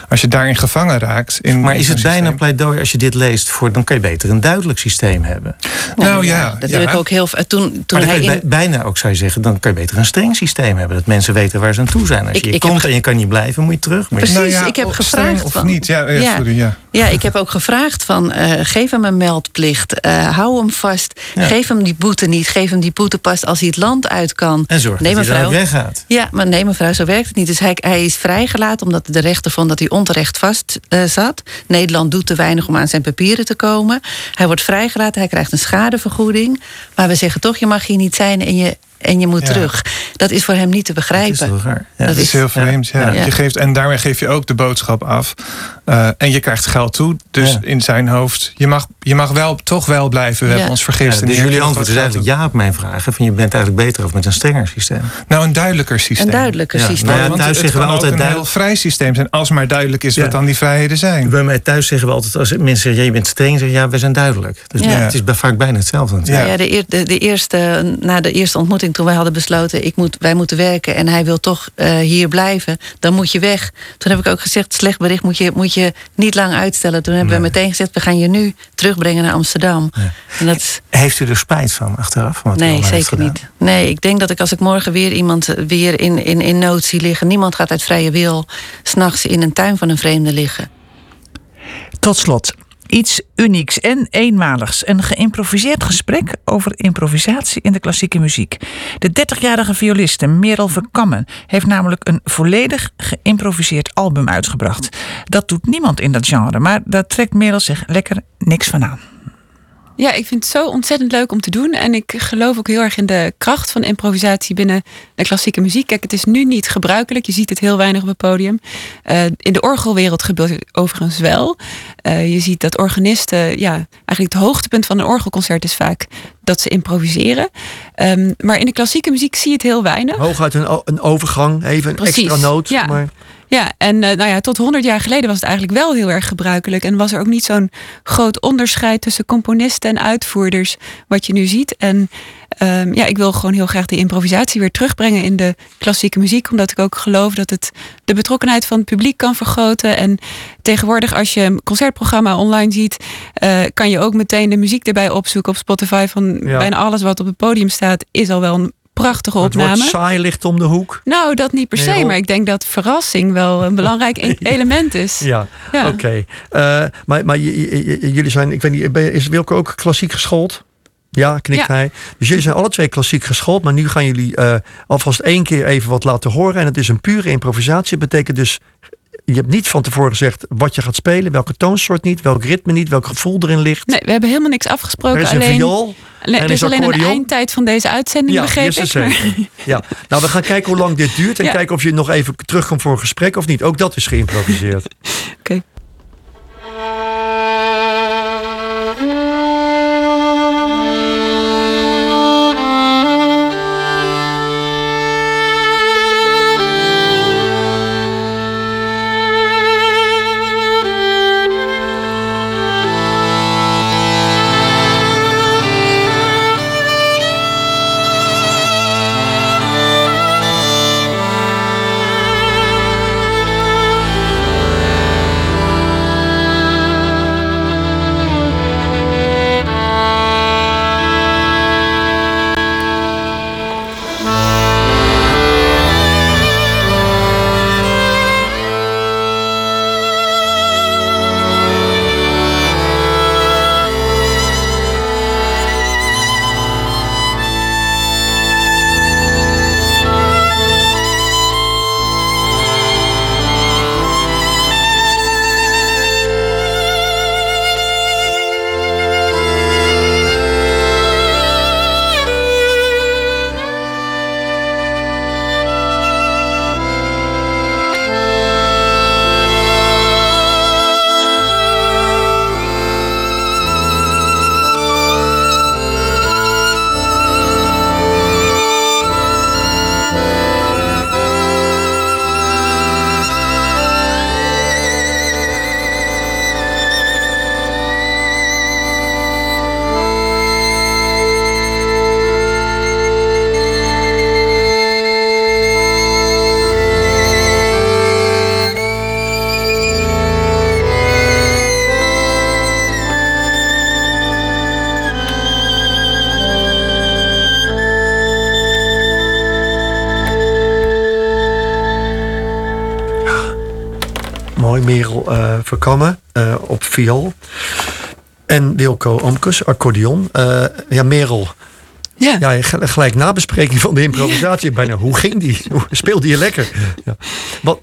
als je daarin gevangen raakt. In, maar is het bijna pleidooi als je dit leest voor dan kan je beter een duidelijk systeem hebben? Nou, nou ja, dat wil ik ook heel. Toen, toen hij in... bijna ook zou je zeggen, dan kan je beter een streng systeem hebben. Dat mensen weten waar ze aan toe zijn. Als je ik, komt en je kan niet blijven, moet je terug. Precies, nou ja, ik heb gevraagd. Of van, niet, ja, ja, sorry, ja. Ja, ik heb ook gevraagd van uh, geef hem een meldplicht. Uh, hou hem vast. Geef hem die boete niet. Geef hem die boete pas als hij het land uit kan. En zorg nee, dat hij hij weggaat. Ja, maar nee mevrouw, zo werkt het niet. Dus hij, hij is vrijgelaten omdat de rechter vond dat hij onterecht vast uh, zat. Nederland doet te weinig om aan zijn papieren te komen. Hij wordt vrijgelaten, hij krijgt een schadevergoeding. Maar we zeggen toch, je mag hier niet zijn en je en je moet terug. Dat is voor hem niet te begrijpen. Dat is, ja. dat is heel vreemd. Ja. Je geeft, en daarmee geef je ook de boodschap af. Uh, en je krijgt geld toe. Dus in zijn hoofd, je mag, je mag wel, toch wel blijven. We hebben ons vergist. dus jullie antwoord is eigenlijk ja op mijn vragen. Van je bent eigenlijk beter of met een strenger systeem. Nou, een duidelijker systeem. Een duidelijker systeem. Nou, thuis zeggen we altijd een heel vrij systeem zijn. Als maar duidelijk is wat dan die vrijheden zijn. Bij mij thuis zeggen we altijd, als mensen zeggen, je bent streng, zeggen ja, we zijn duidelijk. Dus het is vaak bijna hetzelfde. Ja, ja de, de, de, eerste, na de eerste ontmoeting toen wij hadden besloten, ik moet, wij moeten werken en hij wil toch uh, hier blijven, dan moet je weg. Toen heb ik ook gezegd, slecht bericht moet je, moet je niet lang uitstellen. Toen hebben we meteen gezegd, we gaan je nu terugbrengen naar Amsterdam. Ja. En dat... Heeft u er spijt van achteraf? Wat nee, zeker niet. Nee, ik denk dat ik als ik morgen weer iemand weer in, in, in nood zie liggen, niemand gaat uit vrije wil s'nachts in een tuin van een vreemde liggen. Tot slot, Iets unieks en eenmaligs. Een geïmproviseerd gesprek over improvisatie in de klassieke muziek. De 30-jarige violiste Merel Verkammen heeft namelijk een volledig geïmproviseerd album uitgebracht. Dat doet niemand in dat genre, maar daar trekt Merel zich lekker niks van aan. Ja, ik vind het zo ontzettend leuk om te doen. En ik geloof ook heel erg in de kracht van improvisatie binnen de klassieke muziek. Kijk, het is nu niet gebruikelijk. Je ziet het heel weinig op het podium. Uh, in de orgelwereld gebeurt het overigens wel. Uh, je ziet dat organisten, ja, eigenlijk het hoogtepunt van een orgelconcert is vaak dat ze improviseren. Um, maar in de klassieke muziek zie je het heel weinig. Hooguit een, een overgang, even een extra noot. Ja. Maar... Ja, en eh, nou ja, tot 100 jaar geleden was het eigenlijk wel heel erg gebruikelijk. En was er ook niet zo'n groot onderscheid tussen componisten en uitvoerders, wat je nu ziet. En ehm, ja, ik wil gewoon heel graag die improvisatie weer terugbrengen in de klassieke muziek. Omdat ik ook geloof dat het de betrokkenheid van het publiek kan vergroten. En tegenwoordig, als je een concertprogramma online ziet, eh, kan je ook meteen de muziek erbij opzoeken op Spotify. Van Ja. bijna alles wat op het podium staat, is al wel een prachtige Het opname. woord saai ligt om de hoek. Nou, dat niet per se, maar ik denk dat verrassing wel een belangrijk e- element is. Ja, Ja. oké. Eh, maar maar jullie zijn, ik weet niet, is Wilco ook klassiek geschoold? Ja, knikt Ja. hij. Dus jullie zijn alle twee klassiek geschoold, maar nu gaan jullie eh, alvast één keer even wat laten horen. En het is een pure improvisatie. Dat betekent dus, je hebt niet van tevoren gezegd wat je gaat spelen, welke toonsoort niet, welk ritme niet, welk gevoel erin ligt. Nee, we hebben helemaal niks er afgesproken. is een alleen, viool. en er is alleen een eindtijd van deze uitzending, Ja, begreep yes, ik. zeker. maar- Ja, nou we gaan kijken hoe lang dit duurt en Ja. kijken of je nog even terugkomt voor een gesprek of niet. Ook dat is geïmproviseerd. Oké. Verkammen eh, op viool. En Wilco Omkes, accordeon. Eh, ja, Merel. Ja. Ja, gelijk nabespreking van de improvisatie. Bijna, hoe ging die? Hoe speelde je lekker? Ja. Wat,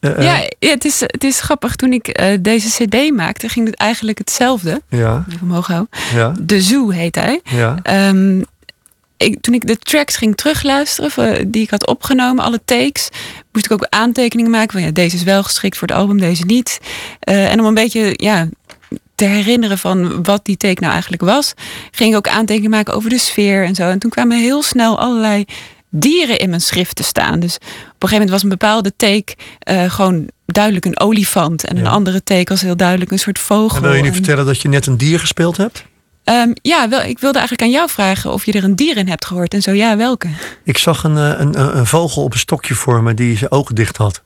eh, Ja, ja, het, is, het is grappig. Toen ik deze cd maakte, ging het eigenlijk hetzelfde. ja, Even omhoog houden. ja, De Zoo heet hij. ja. Ehm, ik, toen ik de tracks ging terugluisteren, die ik had opgenomen, alle takes, moest ik ook aantekeningen maken van ja, deze is wel geschikt voor het album, deze niet. Eh, en om een beetje ja, te herinneren van wat die take nou eigenlijk was, ging ik ook aantekeningen maken over de sfeer en zo. En toen kwamen heel snel allerlei dieren in mijn schrift te staan. Dus op een gegeven moment was een bepaalde take eh, gewoon duidelijk een olifant. En een andere take was heel duidelijk een soort vogel. En wil je nu En- vertellen dat je net een dier gespeeld hebt? Ehm, ja, wel, ik wilde eigenlijk aan jou vragen of je er een dier in hebt gehoord. En zo ja, welke? Ik zag een, eh, een, een, vogel op een stokje voor me die zijn ogen dicht had.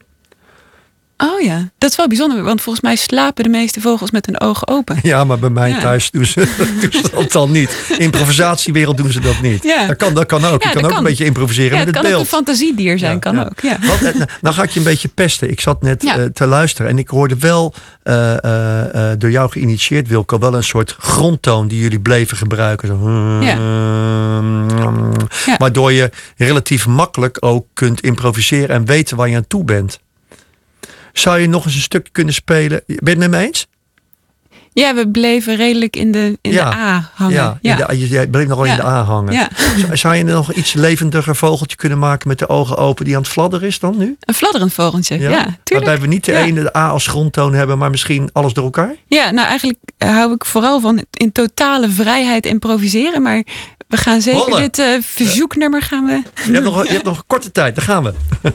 Oh ja, dat is wel bijzonder. Want volgens mij slapen de meeste vogels met hun ogen open. Ja, maar bij mij Ja. thuis doen ze, doen ze dat dan niet. Improvisatiewereld doen ze dat niet. Ja. Dat, kan, dat kan ook. Ja, je kan ook kan. een beetje improviseren met het het kan ook beeld. een fantasiedier zijn, kan ook. Ja. Want, eh, nou ga ik je een beetje pesten. Ik zat net eh, te luisteren en ik hoorde wel eh, door jou geïnitieerd, Wilco, wel een soort grondtoon die jullie bleven gebruiken. Zo. Ja. Ja. Waardoor je relatief makkelijk ook kunt improviseren en weten waar je aan toe bent. Zou je nog eens een stuk kunnen spelen? Ben je het met me eens? ja, we bleven redelijk in de, in Ja. de A hangen. Ja, ja. de- je jij bleef nog wel in Ja. de A hangen. Ja. Zou- je nog iets levendiger vogeltje kunnen maken met de ogen open die aan het fladderen is dan nu? Een fladderend vogeltje, ja, tuurlijk. Waarbij we niet de Ja. ene de A als grondtoon hebben, maar misschien alles door elkaar? Ja, nou eigenlijk hou ik vooral van in totale vrijheid improviseren. Maar we gaan zeker dit eh, verzoeknummer gaan we... Je hebt, nog, je hebt nog korte tijd, daar gaan we.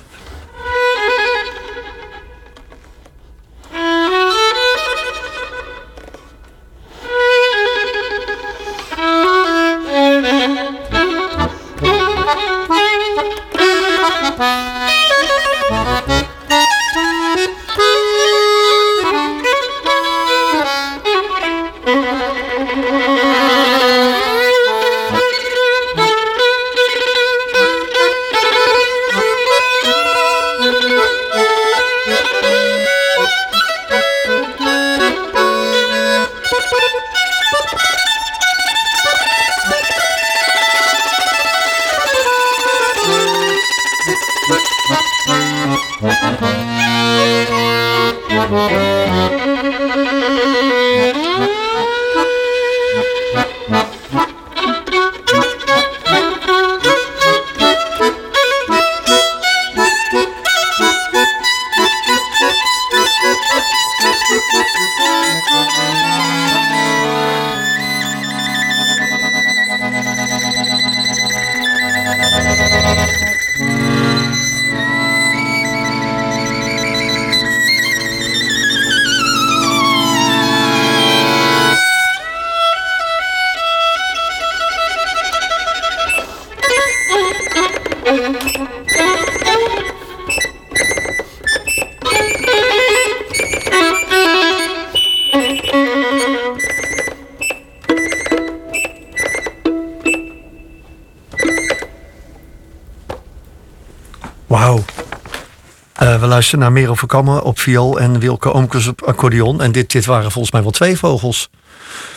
luisteren naar Merel Verkammen op viool en Wilke Oomkes op accordeon. En dit, dit waren volgens mij wel twee vogels.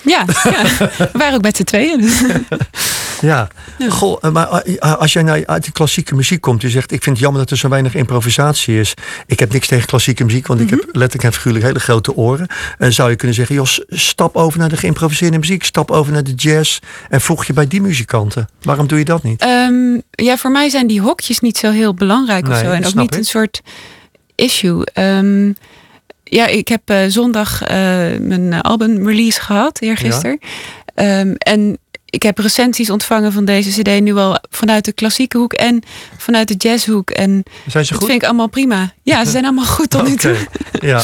Ja, ja. we waren ook met z'n tweeën. Dus. Ja. Goh, eh, maar eh, als jij nou uit de klassieke muziek komt, je zegt: Ik vind het jammer dat er zo weinig improvisatie is. Ik heb niks tegen klassieke muziek, want ik heb letterlijk en figuurlijk hele grote oren. En zou je kunnen zeggen: Jos, stap over naar de geïmproviseerde muziek, stap over naar de jazz en voeg je bij die muzikanten. Waarom doe je dat niet? Ehm, ja, voor mij zijn die hokjes niet zo heel belangrijk of zo. En ook niet ik. een soort issue. Ehm, ja, ik heb eh, zondag eh, mijn eh, album release gehad, eergisteren. Ehm, en ik heb recensies ontvangen van deze cd nu al vanuit de klassieke hoek en vanuit de jazzhoek. En Zijn ze dat goed? vind ik allemaal prima. Ja, ze zijn allemaal goed tot nu toe. Ja.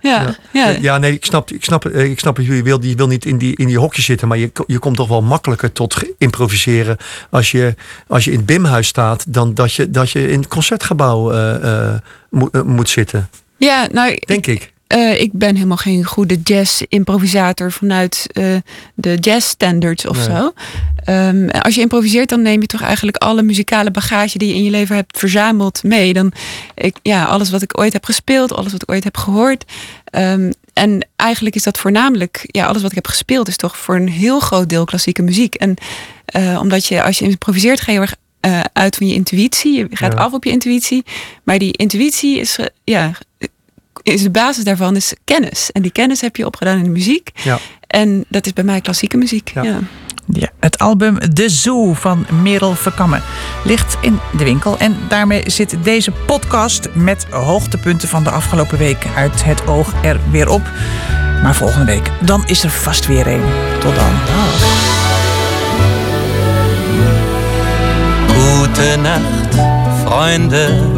Ja, ja. Ja, nee, ik snap, ik snap, eh, ik snap. Je wil, je wil niet in die, in die hokjes zitten, maar je, je komt toch wel makkelijker tot improviseren als je, als je in het Bimhuis staat, dan dat je, dat je in het concertgebouw eh, eh, moet, moet zitten. Ja, nou, Denk ik. Eh, ik ben helemaal geen goede jazz-improvisator vanuit eh, de jazz-standards of Nee. zo. Ehm, als je improviseert, dan neem je toch eigenlijk alle muzikale bagage die je in je leven hebt verzameld mee. Dan, ik, ja, alles wat ik ooit heb gespeeld, alles wat ik ooit heb gehoord. Ehm, en eigenlijk is dat voornamelijk, ja, alles wat ik heb gespeeld, is toch voor een heel groot deel klassieke muziek. En eh, omdat je, als je improviseert, ga je heel erg uit van je intuïtie. Je gaat Ja. af op je intuïtie. Maar die intuïtie is, ja, is de basis daarvan is kennis. En die kennis heb je opgedaan in de muziek. Ja. En dat is bij mij klassieke muziek. Ja. Ja, het album De Zoo van Merel Verkammen ligt in de winkel. En daarmee zit deze podcast met hoogtepunten van de afgelopen week uit het oog er weer op. Maar volgende week, dan is er vast weer een. Tot dan. Dag. Gute Nacht, Freunde.